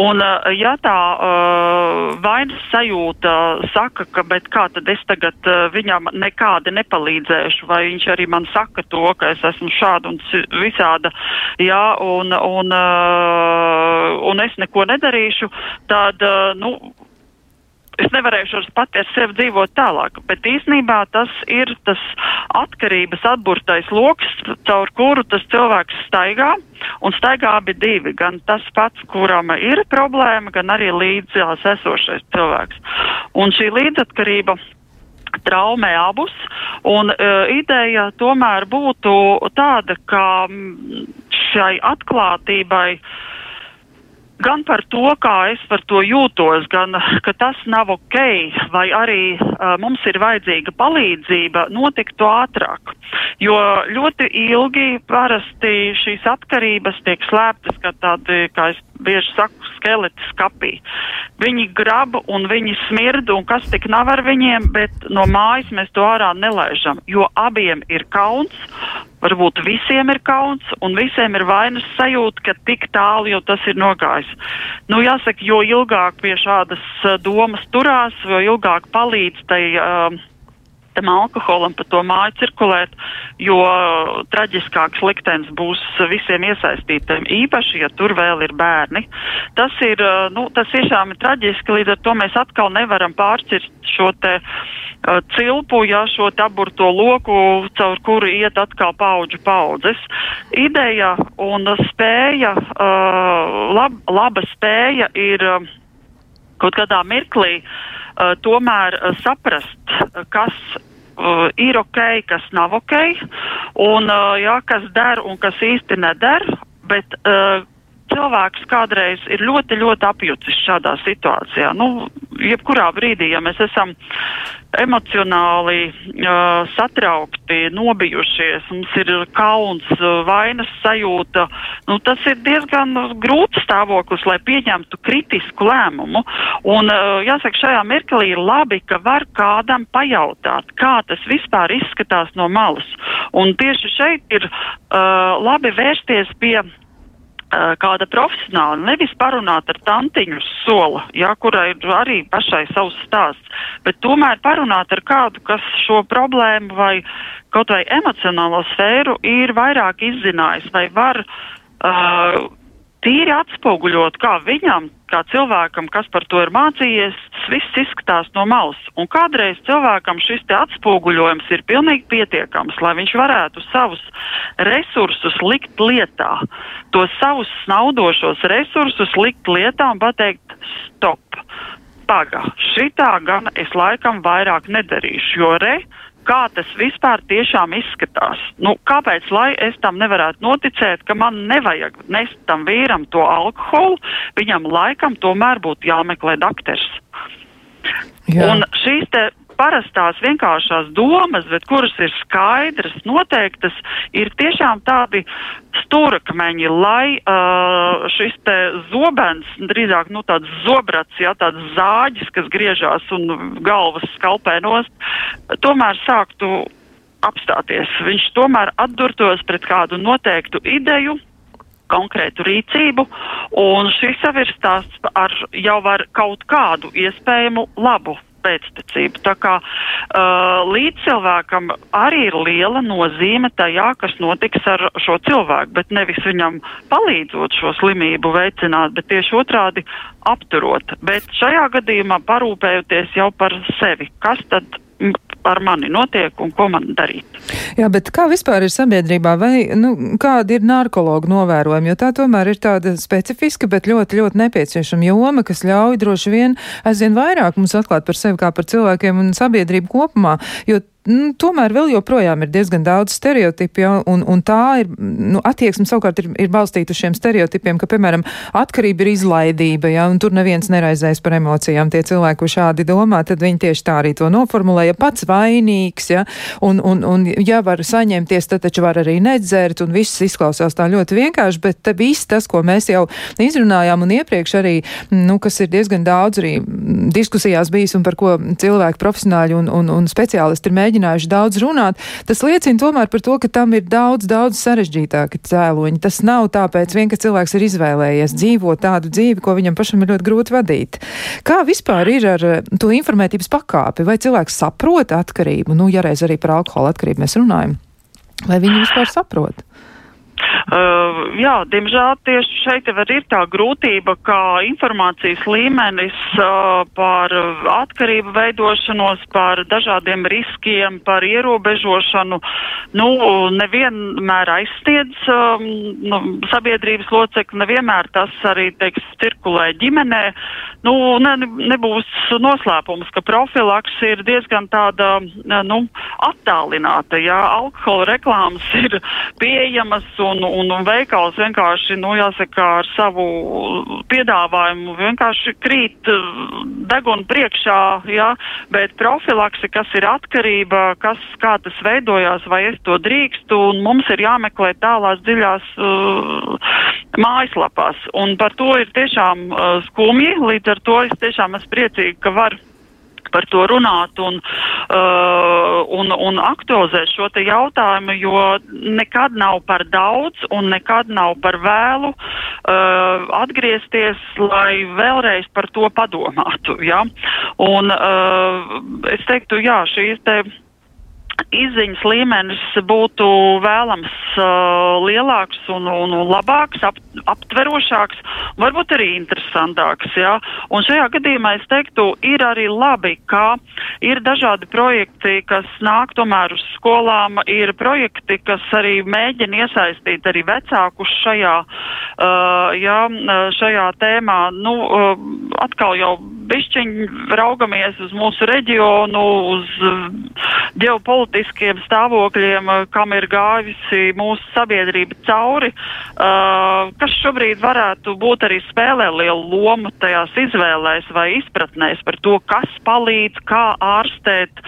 Un, eh, ja tā uh, vainas sajūta saka, ka, kā tad es tagad uh, viņam nekādi nepalīdzēšu, vai viņš arī man saka to, ka es esmu šāda un visāda, jā, un, un, uh, un es neko nedarīšu, tad, nu, es nevarēšu pati ar sevi dzīvot tālāk. Bet īsnībā tas ir tas atkarības atburtais lokus, caur kuru tas cilvēks staigā. Un staigā abi divi, gan tas pats, kuram ir problēma, gan arī līdzās esošais cilvēks. Un šī līdzatkarība traumē abus, un uh, ideja tomēr būtu tāda, ka šai atklātībai uh, gan par to, kā es par to jūtos, gan ka tas nav ok, vai arī uh, mums ir vajadzīga palīdzība, notiktu ātrāk. Jo ļoti ilgi parasti šīs atkarības tiek slēptas kā tādi, kā es bieži saku, skeleti skapī. Viņi grab un viņi smird, un kas tik nav ar viņiem, bet no mājas mēs to ārā nelaižam, jo abiem ir kauns, varbūt visiem ir kauns, un visiem ir vainas sajūta, ka tik tālu jau tas ir nogājis. Nu, jāsaka, jo ilgāk pie šādas uh, domas turās, jo ilgāk palīdz tai. Uh, tam alkoholam pa to māju cirkulēt, jo traģiskāks liktenis būs visiem iesaistītiem, īpaši, ja tur vēl ir bērni. Tas ir, nu, tas tiešām ir traģiski, līdz ar to mēs atkal nevaram pārcirst šo te uh, cilpu, ja šo taburto loku, caur kuru iet atkal paudžu paudzes. Ideja un spēja, uh, lab, laba spēja ir uh, kaut kādā mirklī uh, tomēr uh, saprast, kas uh, ir ok, kas nav ok, un uh, jā, kas der un kas īsti neder, bet uh, cilvēks kādreiz ir ļoti, ļoti apjucis šādā situācijā. Nu, jebkurā brīdī, ja mēs esam emocionāli uh, satraukti, nobijušies, mums ir kauns, vainas sajūta, nu, tas ir diezgan grūts stāvoklis, lai pieņemtu kritisku lēmumu. Un, uh, jāsaka, šajā mirklī ir labi, ka var kādam pajautāt, kā tas vispār izskatās no malas. Un tieši šeit ir uh, labi vērsties pie kāda profesionāla, nevis parunāt ar tantiņu sola, jā, kurai ir arī pašai savs stāsts, bet tomēr parunāt ar kādu, kas šo problēmu vai kaut vai emocionālo sfēru ir vairāk izzinājis vai var uh, tīri atspoguļot, kā viņam, kā cilvēkam, kas par to ir mācījies, tas viss izskatās no malas. Un kādreiz cilvēkam šis atspoguļojums ir pilnīgi pietiekams, lai viņš varētu savus resursus likt lietā, tos savus snaudošos resursus likt lietā un pateikt stop. Paga, šitā gan es laikam vairāk nedarīšu, jo re, kā tas vispār tiešām izskatās. Nu, kāpēc lai es tam nevarētu noticēt, ka man nevajag nest tam vīram to alkoholu, viņam laikam tomēr būtu jāmeklē doktors. Jā. Un šīs te parastās vienkāršās domas, bet kuras ir skaidras, noteiktas, ir tiešām tādi stūrakmeņi, lai uh, šis te zobens, drīzāk nu tāds zobrats, jā, tāds zāģis, kas griežās un galvas skalpē nost, tomēr sāktu apstāties. Viņš tomēr atdurtos pret kādu noteiktu ideju, konkrētu rīcību, un šis jau ir stāsts ar jau ar kaut kādu iespējamu labu pēctecību. Tā kā uh, līdz cilvēkam arī ir liela nozīme tajā, kas notiks ar šo cilvēku, bet nevis viņam palīdzot šo slimību veicināt, bet tieši otrādi apturot. Bet šajā gadījumā parūpējoties jau par sevi. Kas tad ar mani notiek un ko man darīt.
Jā, bet kā vispār ir sabiedrībā, vai nu, kādi ir narkologu novērojumi, jo tā tomēr ir tāda specifiska, bet ļoti, ļoti nepieciešama joma, kas ļauj droši vien aizvien vairāk mums atklāt par sevi kā par cilvēkiem un sabiedrību kopumā, jo nu, tomēr vēl joprojām ir diezgan daudz stereotipu, ja, un, un tā ir, nu, attieksme savukārt ir, ir balstīta uz šiem stereotipiem, ka, piemēram, atkarība ir izlaidība, ja, un tur neviens neraizēs par emocijām. Tie cilvēki, kur šādi domā, tad viņi tieši tā arī to noformulē, ja pats vainīgs, ja, un, un, un ja var saņemties, tad taču var arī nedzert, un viss izklausās tā ļoti vienkārši, bet viss tas, ko mēs jau izrunājām un iepriekš arī, nu, kas ir diezgan daudz arī diskusijās bijis un par ko cilvēki profesionāļi un, un, un speciālisti ir mēģinājuši mēģinājuši daudz runāt, tas liecina tomēr par to, ka tam ir daudz, daudz sarežģītāki cēloņi. Tas nav tāpēc vien, ka cilvēks ir izvēlējies dzīvot tādu dzīvi, ko viņam pašam ir ļoti grūti vadīt. Kā vispār ir ar eh, to informētības pakāpi? Vai cilvēks saprot atkarību? Nu, ja reiz arī par alkohola atkarību mēs runājam. Vai viņi vispār saprot?
Uh, jā, diemžēl tieši šeit arī ir tā grūtība, ka informācijas līmenis uh, par atkarību veidošanos, par dažādiem riskiem, par ierobežošanu, nu, nevienmēr aizstiedz um, nu, sabiedrības locekli, nevienmēr tas arī, teiks, cirkulē ģimenē. Nu, ne, nebūs noslēpums, ka profilaks ir diezgan tāda, nu, attālināta, jā, alkohola reklāmas ir pieejamas un un, un, un veikals vienkārši, nu, jāsaka, ar savu piedāvājumu vienkārši krīt uh, degunu priekšā, jā, bet profilaksi, kas ir atkarība, kas, kā tas veidojās, vai es to drīkstu, un mums ir jāmeklē tālās dziļās uh, mājaslapās. Un par to ir tiešām uh, skumji, līdz ar to es tiešām esmu priecīga, ka var par to runāt un, uh, un, un aktualizēt šo jautājumu, jo nekad nav par daudz un nekad nav par vēlu uh, atgriezties, lai vēlreiz par to padomātu. Ja? Un uh, es teiktu, jā, šīs te izziņas līmenis būtu vēlams uh, lielāks un, un, un labāks, ap, aptverošāks, varbūt arī interesantāks. Ja? Un šajā gadījumā es teiktu, ir arī labi, ka ir dažādi projekti, kas nāk tomēr uz skolām, ir projekti, kas arī mēģina iesaistīt arī vecākus šajā, uh, ja, šajā tēmā. Nu, uh, atkal jau bišķiņi raugamies uz mūsu reģionu, uz ģeopolitiskiem stāvokļiem, kam ir gājusi mūsu sabiedrība cauri, uh, kas šobrīd varētu būt arī spēlē lielu lomu tajās izvēlēs vai izpratnēs par to, kas palīdz, kā ārstēt,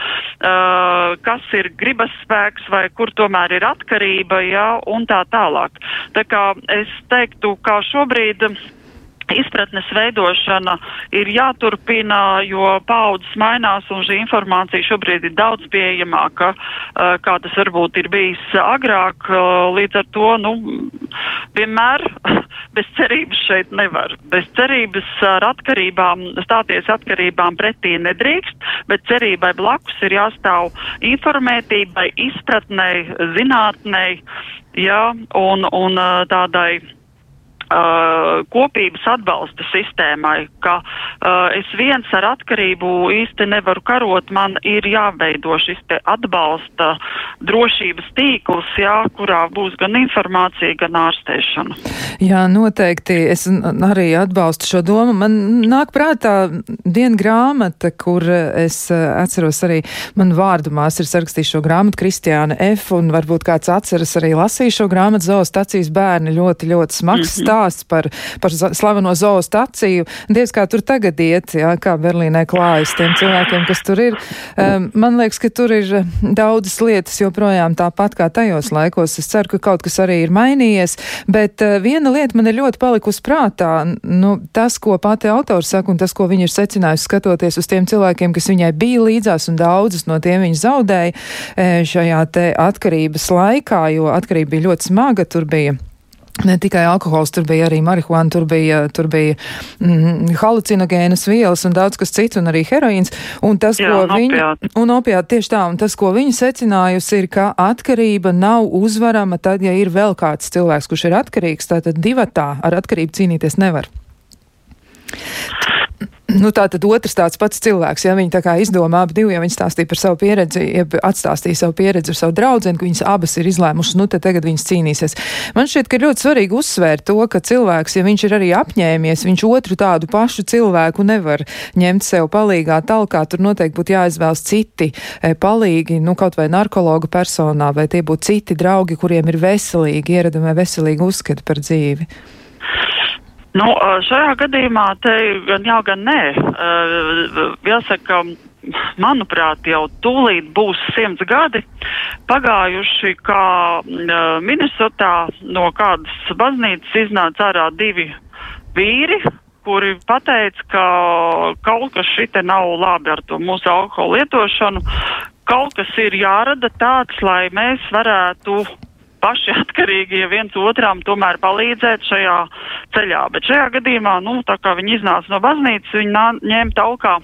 kas ir gribas spēks vai kur tomēr ir atkarība, ja, un tā tālāk. Tā kā es teiktu, kā šobrīd izpratnes veidošana ir jāturpina, jo paudzes mainās un šī informācija šobrīd ir daudz pieejamāka, uh, kā tas varbūt ir bijis agrāk. Uh, līdz ar to, nu, vienmēr bez cerības šeit nevar. Bez cerības ar atkarībām, stāties atkarībām pretī nedrīkst, bet cerībai blakus ir jāstāv informētībai, izpratnei, zinātnei, jā, un, un uh, tādai uh, kopības atbalsta sistēmai, ka uh, es viens ar atkarību īsti nevaru karot, man ir jāveido šis te atbalsta drošības tīkls, jā, kurā būs gan informācija, gan ārstēšana.
Jā, noteikti. Es arī atbalstu šo domu. Man nāk prātā viena grāmata, kur es uh, atceros arī, man vārdu mās ir sarakstījuši šo grāmatu Kristiāna F. un varbūt kāds atceras arī lasīju šo grāmatu zoostacijas bērni ļoti, ļoti smags. Mm -hmm stāsts par, par slaveno zoostaciju. Diez kā tur tagad iet, jā, kā Berlīnē klājas tiem cilvēkiem, kas tur ir. Um, man liekas, ka tur ir daudzas lietas joprojām tāpat kā tajos laikos. Es ceru, ka kaut kas arī ir mainījies, bet uh, viena lieta man ir ļoti palikusi prātā. Nu, tas, ko pati autors saka, un tas, ko viņa ir secinājusi skatoties uz tiem cilvēkiem, kas viņai bija līdzās, un daudzas no tiem viņa zaudēja šajā te atkarības laikā, jo atkarība bija ļoti smaga. Tur bija Ne tikai alkohols, tur bija arī marihuāna, tur bija, tur bija mm, halucinogēnas vielas un daudz kas cits, un arī heroīns. Un tas, Jā, ko un viņa, un opiāti tieši tā, un tas, ko viņa secinājusi, ir, ka atkarība nav uzvarama tad, ja ir vēl kāds cilvēks, kurš ir atkarīgs, tātad divatā ar atkarību cīnīties nevar. Nu, tā tad otrs tāds pats cilvēks, ja viņi tā kā izdomā abi divi, ja viņi stāstīja par savu pieredzi, ja atstāstīja savu pieredzi ar savu draugu, ka viņas abas ir izlēmušas, nu, te tagad viņas cīnīsies. Man šķiet, ka ir ļoti svarīgi uzsvērt to, ka cilvēks, ja viņš ir arī apņēmies, viņš otru tādu pašu cilvēku nevar ņemt sev palīgā talkā, tur noteikti būtu jāizvēlas citi e, palīgi, nu, kaut vai narkologa personā, vai tie būtu citi draugi, kuriem ir veselīgi ieradumi, veselīgi uzskati par dzīvi.
Nu, šajā gadījumā te gan jā, gan nē. Jāsaka, manuprāt, jau tūlīt būs simts gadi pagājuši, kā Minnesotā no kādas baznīcas iznāca ārā divi vīri, kuri pateica, ka kaut kas šite nav labi ar to mūsu alkoholu lietošanu. Kaut kas ir jārada tāds, lai mēs varētu paši atkarīgi, ja viens otram tomēr palīdzēt šajā ceļā. Bet šajā gadījumā, nu, tā kā viņi iznāca no baznīcas, viņi ņēma taukā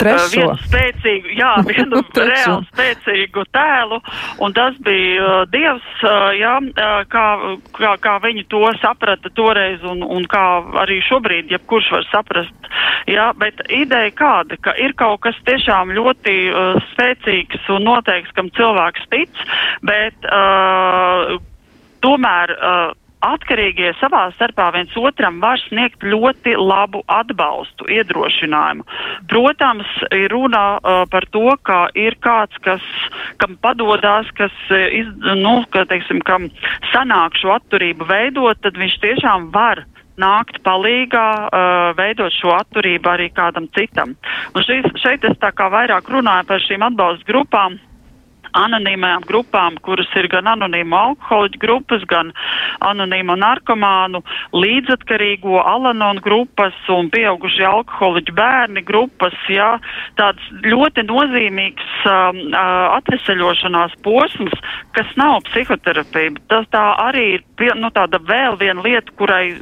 Trešo.
vienu spēcīgu, jā, vienu reāli spēcīgu tēlu, un tas bija uh, Dievs, uh, jā, uh, kā, kā, kā viņi to saprata toreiz, un, un kā arī šobrīd, jebkurš var saprast, jā, bet ideja kāda, ka ir kaut kas tiešām ļoti uh, spēcīgs un noteikts, kam cilvēks tic, bet uh, tomēr uh, atkarīgie savā starpā viens otram var sniegt ļoti labu atbalstu, iedrošinājumu. Protams, ir runa uh, par to, ka ir kāds, kas, kam padodās, kas, uh, iz, nu, ka, teiksim, kam sanāk šo atturību veidot, tad viņš tiešām var nākt palīgā, uh, veidot šo atturību arī kādam citam. Un šis, šeit es tā kā vairāk runāju par šīm atbalsta grupām anonīmajām grupām, kuras ir gan anonīmo alkoholiķu grupas, gan anonīmo narkomānu, līdzatkarīgo alanonu grupas un pieaugušie alkoholiķu bērni grupas, jā, tāds ļoti nozīmīgs um, uh, atveseļošanās posms, kas nav psihoterapija. Tas tā arī ir nu, tāda vēl viena lieta, kurai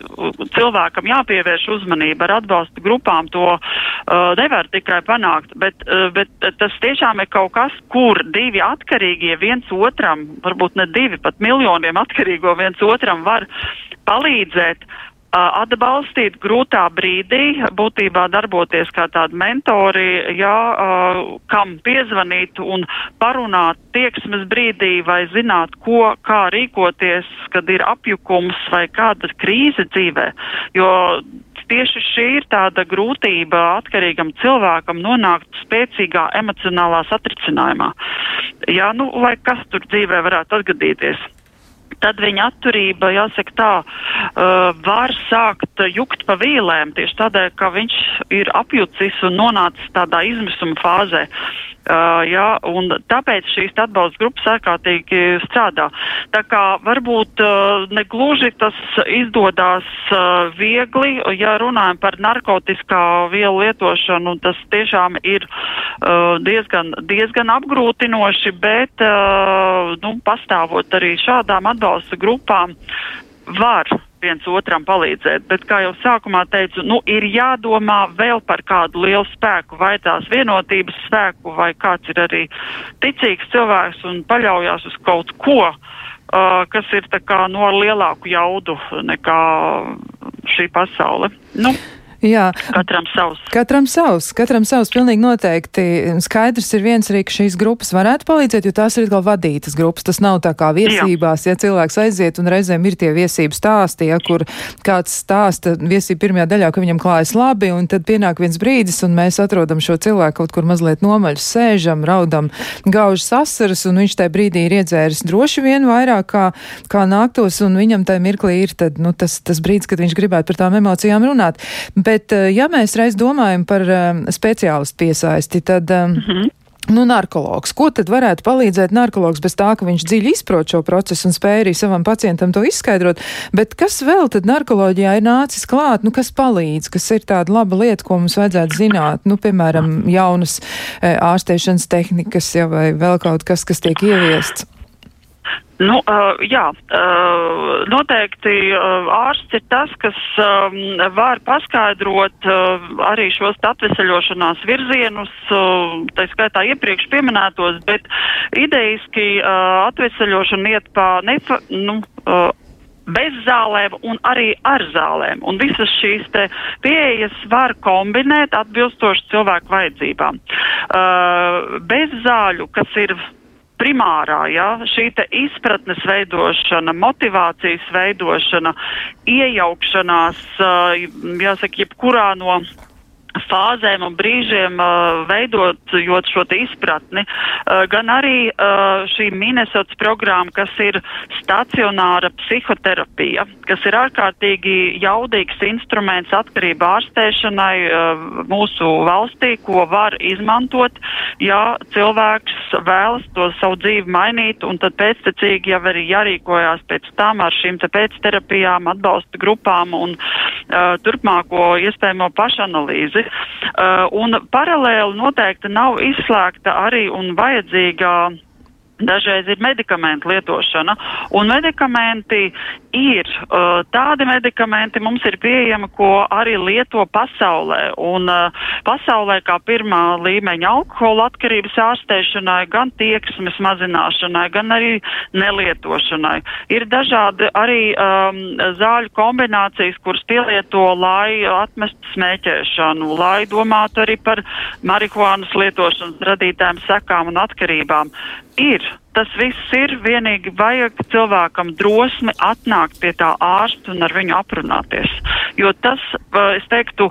cilvēkam jāpievērš uzmanība ar atbalstu grupām. To uh, nevar tikai panākt, bet, uh, bet tas tiešām ir kaut kas, kur divi atkarīgi atkarīgie viens otram, varbūt ne divi, pat miljoniem atkarīgo viens otram var palīdzēt atbalstīt grūtā brīdī, būtībā darboties kā tādi mentori, jā, kam piezvanīt un parunāt tieksmes brīdī vai zināt, ko, kā rīkoties, kad ir apjukums vai kāda krīze dzīvē. Jo tieši šī ir tāda grūtība atkarīgam cilvēkam nonākt spēcīgā emocionālā satricinājumā. Jā, nu, lai kas tur dzīvē varētu atgadīties tad viņa atturība, jāsaka tā, uh, var sākt jukt pa vīlēm tieši tādēļ, ka viņš ir apjucis un nonācis tādā izmisuma fāzē. Uh, jā, un tāpēc šīs atbalsta grupas ārkārtīgi strādā. Tā kā varbūt uh, negluži tas izdodas uh, viegli, ja runājam par narkotiskā vielu lietošanu, tas tiešām ir uh, diezgan, diezgan apgrūtinoši, bet uh, nu, pastāvot arī šādām atbalsta grupām var viens otram palīdzēt. Bet, kā jau sākumā teicu, nu, ir jādomā vēl par kādu lielu spēku, vai tās vienotības spēku, vai kāds ir arī ticīgs cilvēks un paļaujās uz kaut ko, uh, kas ir tā kā no lielāku jaudu nekā šī pasaule. Nu,
Jā.
Katram savs.
Katram savs, katram savs, pilnīgi noteikti. Skaidrs ir viens arī, ka šīs grupas varētu palīdzēt, jo tās ir atkal vadītas grupas. Tas nav tā kā viesībās, Jā. ja cilvēks aiziet un reizēm ir tie viesību stāsti, ja kur kāds stāsta viesību pirmajā daļā, ka viņam klājas labi, un tad pienāk viens brīdis, un mēs atrodam šo cilvēku kaut kur mazliet nomaļus, sēžam, raudam, gaužas asaras, un viņš tajā brīdī ir iedzēris droši vien vairāk kā, kā nāktos, un viņam tajā mirklī ir tad, nu, tas, tas brīdis, kad viņš gribētu par tām emocijām runāt. Bet Bet, eh, ja mēs reiz domājam par um, speciālistu piesaisti, tad. Mm -hmm. Nu, narkologs. Ko tad varētu palīdzēt narkologs bez tā, ka viņš dziļi izprot šo procesu un spēj arī savam pacientam to izskaidrot? Bet kas vēl tad narkoloģijā ir nācis klāt, nu, kas palīdz, kas ir tāda laba lieta, ko mums vajadzētu zināt? Nu, piemēram, jaunas ārstēšanas tehnikas, ja vai vēl kaut kas, kas tiek ieviests.
Nu, uh, jā, uh, noteikti uh, ārsts ir tas, kas um, var paskaidrot uh, arī šos atvesaļošanās virzienus, uh, tā skaitā iepriekš pieminētos, bet idejiski uh, atvesaļošana iet pa nefa, nu, uh, bez zālēm un arī ar zālēm. Un visas šīs pieejas var kombinēt atbilstoši cilvēku vajadzībām. Uh, bez zāļu, kas ir primārā, ja, šī izpratnes veidošana, motivācijas veidošana, iejaukšanās, jāsaka, jebkurā no fāzēm un brīžiem uh, veidot šo izpratni, uh, gan arī uh, šī Minnesotas programma, kas ir stacionāra psihoterapija, kas ir ārkārtīgi jaudīgs instruments atkarību ārstēšanai uh, mūsu valstī, ko var izmantot, ja cilvēks vēlas to savu dzīvi mainīt, un tad pēctecīgi jau arī jārīkojās pēc tam ar šīm te pēcterapijām, atbalsta grupām un uh, turpmāko iespējamo pašanalīzi pusi. Uh, un paralēli noteikti nav izslēgta arī un vajadzīga Dažreiz ir medikamentu lietošana, un medikamenti ir uh, tādi medikamenti mums ir pieejami, ko arī lieto pasaulē. Un uh, pasaulē kā pirmā līmeņa alkohola atkarības ārstēšanai, gan tieksmes mazināšanai, gan arī nelietošanai. Ir dažādi arī um, zāļu kombinācijas, kuras pielieto, lai atmestu smēķēšanu, lai domātu arī par marihuānas lietošanas radītājiem sekām un atkarībām. Ir Tas viss ir vienīgi vajag cilvēkam drosmi atnākt pie tā ārsta un ar viņu aprunāties. Jo tas, es teiktu,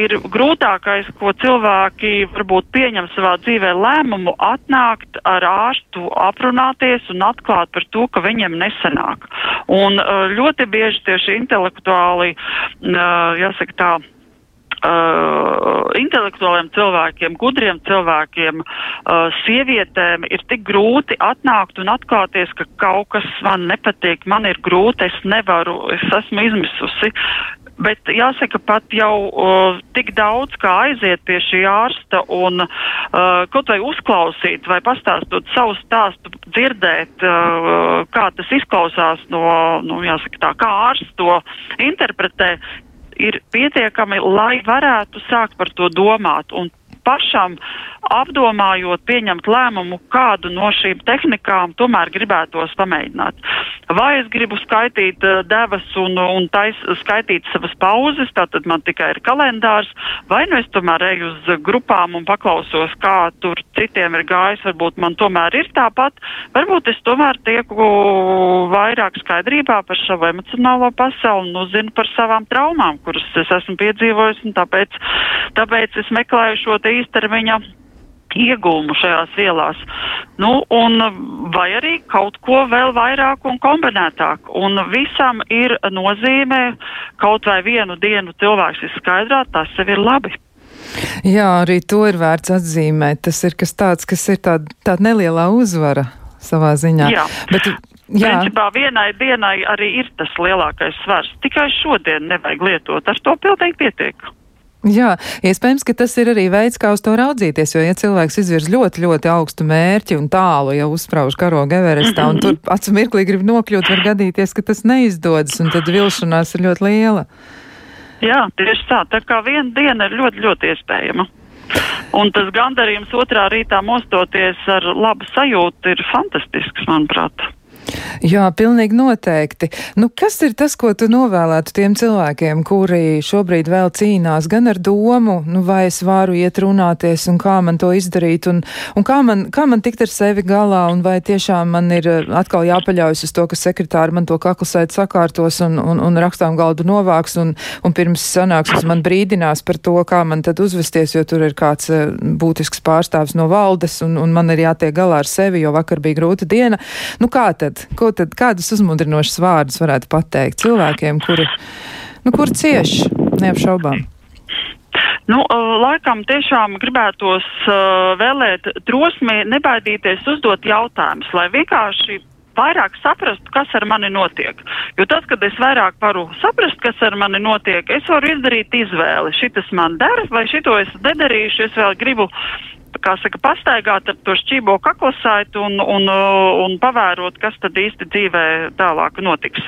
ir grūtākais, ko cilvēki varbūt pieņem savā dzīvē lēmumu atnākt ar ārstu aprunāties un atklāt par to, ka viņiem nesanāk. Un ļoti bieži tieši intelektuāli, jāsaka tā, uh, intelektuāliem cilvēkiem, gudriem cilvēkiem, uh, sievietēm ir tik grūti atnākt un atklāties, ka kaut kas man nepatīk, man ir grūti, es nevaru, es esmu izmisusi. Bet jāsaka, pat jau uh, tik daudz, kā aiziet pie šī ārsta un uh, kaut vai uzklausīt vai pastāstot savu stāstu, dzirdēt, uh, kā tas izklausās no, nu, jāsaka tā, kā ārsts to interpretē, ir pietiekami, lai varētu sākt par to domāt un pašam apdomājot, pieņemt lēmumu, kādu no šīm tehnikām tomēr gribētos pamēģināt. Vai es gribu skaitīt uh, devas un, un tais, skaitīt savas pauzes, tātad man tikai ir kalendārs, vai nu es tomēr eju uz grupām un paklausos, kā tur citiem ir gājis, varbūt man tomēr ir tāpat, varbūt es tomēr tieku vairāk skaidrībā par savu emocionālo pasauli un uzzinu par savām traumām, kuras es esmu piedzīvojis, un tāpēc, tāpēc es meklēju šo te īstermiņa iegūmu šajās vielās. Nu, un vai arī kaut ko vēl vairāk un kombinētāk. Un visam ir nozīme, kaut vai vienu dienu cilvēks ir skaidrā, tas sev ir labi.
Jā, arī to ir vērts atzīmēt. Tas ir kas tāds, kas ir tāda, tāda nelielā uzvara savā ziņā.
Jā. Bet, jā. Principā vienai dienai arī ir tas lielākais svars. Tikai šodien nevajag lietot. Ar to pilnīgi pietiek.
Jā, iespējams, ka tas ir arī veids, kā uz to raudzīties, jo, ja cilvēks izvirz ļoti, ļoti augstu mērķi un tālu jau uzsprauž karogu Everestā un tur acu mirklī grib nokļūt, var gadīties, ka tas neizdodas un tad vilšanās ir ļoti liela.
Jā, tieši tā. Tā kā viena diena ir ļoti, ļoti iespējama. Un tas gandarījums otrā rītā mostoties ar labu sajūtu ir fantastisks, manuprāt.
Jā, pilnīgi noteikti. Nu, kas ir tas, ko tu novēlētu tiem cilvēkiem, kuri šobrīd vēl cīnās gan ar domu, nu, vai es varu iet runāties un kā man to izdarīt un, un kā, man, kā man tikt ar sevi galā un vai tiešām man ir eh, atkal jāpaļaujas uz to, ka sekretāri man to kaklasēt sakārtos un, un, un rakstām galdu novāks un, un pirms sanāksmes man brīdinās par to, kā man tad uzvesties, jo tur ir kāds eh, būtisks pārstāvs no valdes un, un man ir jātiek galā ar sevi, jo vakar bija grūta diena. Nu, kā tad? Ko tad, kādus uzmundrinošus vārdus varētu pateikt cilvēkiem, kuri, nu, kur cieš, neapšaubām?
Nu, laikam tiešām gribētos uh, vēlēt drosmi nebaidīties uzdot jautājumus, lai vienkārši vairāk saprastu, kas ar mani notiek. Jo tad, kad es vairāk varu saprast, kas ar mani notiek, es varu izdarīt izvēli. Šitas man der, vai šito es nedarīšu, es vēl gribu kā saka, pastaigāt ar to šķībo kaklasaitu un, un, un pavērot, kas tad īsti dzīvē tālāk notiks.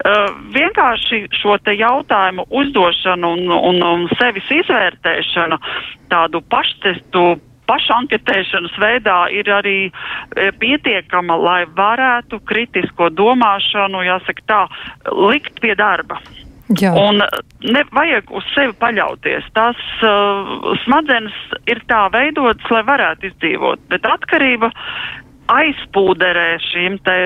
Uh, vienkārši šo te jautājumu uzdošanu un, un, un sevis izvērtēšanu, tādu paštestu pašanketēšanas veidā ir arī e, pietiekama, lai varētu kritisko domāšanu, jāsaka tā, likt pie darba. Jā. Un nevajag uz sevi paļauties. Tās uh, smadzenes ir tā veidotas, lai varētu izdzīvot, bet atkarība aizpūderē šīm te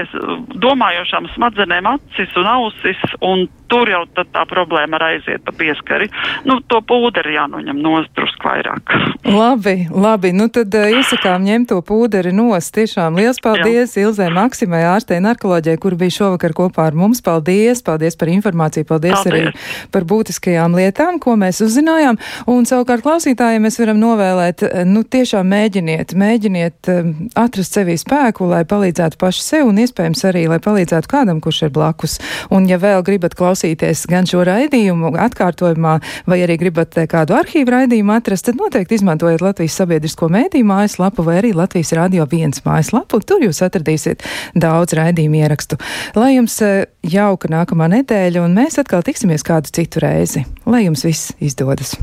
domājošām smadzenēm acis un ausis, un tur jau tā problēma ir aiziet pa pieskari. Nu, to pūderi jānoņem nost drusku vairāk.
Labi, labi. Nu tad uh, iesakām ņemt to pūderi nost. Tiešām liels paldies Jā. Ilzē Maksimai ārstei narkoloģijai, kur bija šovakar kopā ar mums. Paldies, paldies par informāciju, paldies, paldies. arī par būtiskajām lietām, ko mēs uzzinājām. Un savukārt klausītājiem mēs varam novēlēt, nu tiešām mēģiniet, mēģiniet um, atrast sevī spēku, lai palīdzētu paši sev un iespējams arī, lai palīdzētu kādam, kurš ir blakus. Un ja vēl gribat klausīties, klausīties gan šo raidījumu atkārtojumā, vai arī gribat eh, kādu arhīvu raidījumu atrast, tad noteikti izmantojiet Latvijas sabiedrisko mēdīju mājaslapu vai arī Latvijas radio viens mājaslapu. Tur jūs atradīsiet daudz raidījumu ierakstu. Lai jums eh, jauka nākamā nedēļa, un mēs atkal tiksimies kādu citu reizi. Lai jums viss izdodas!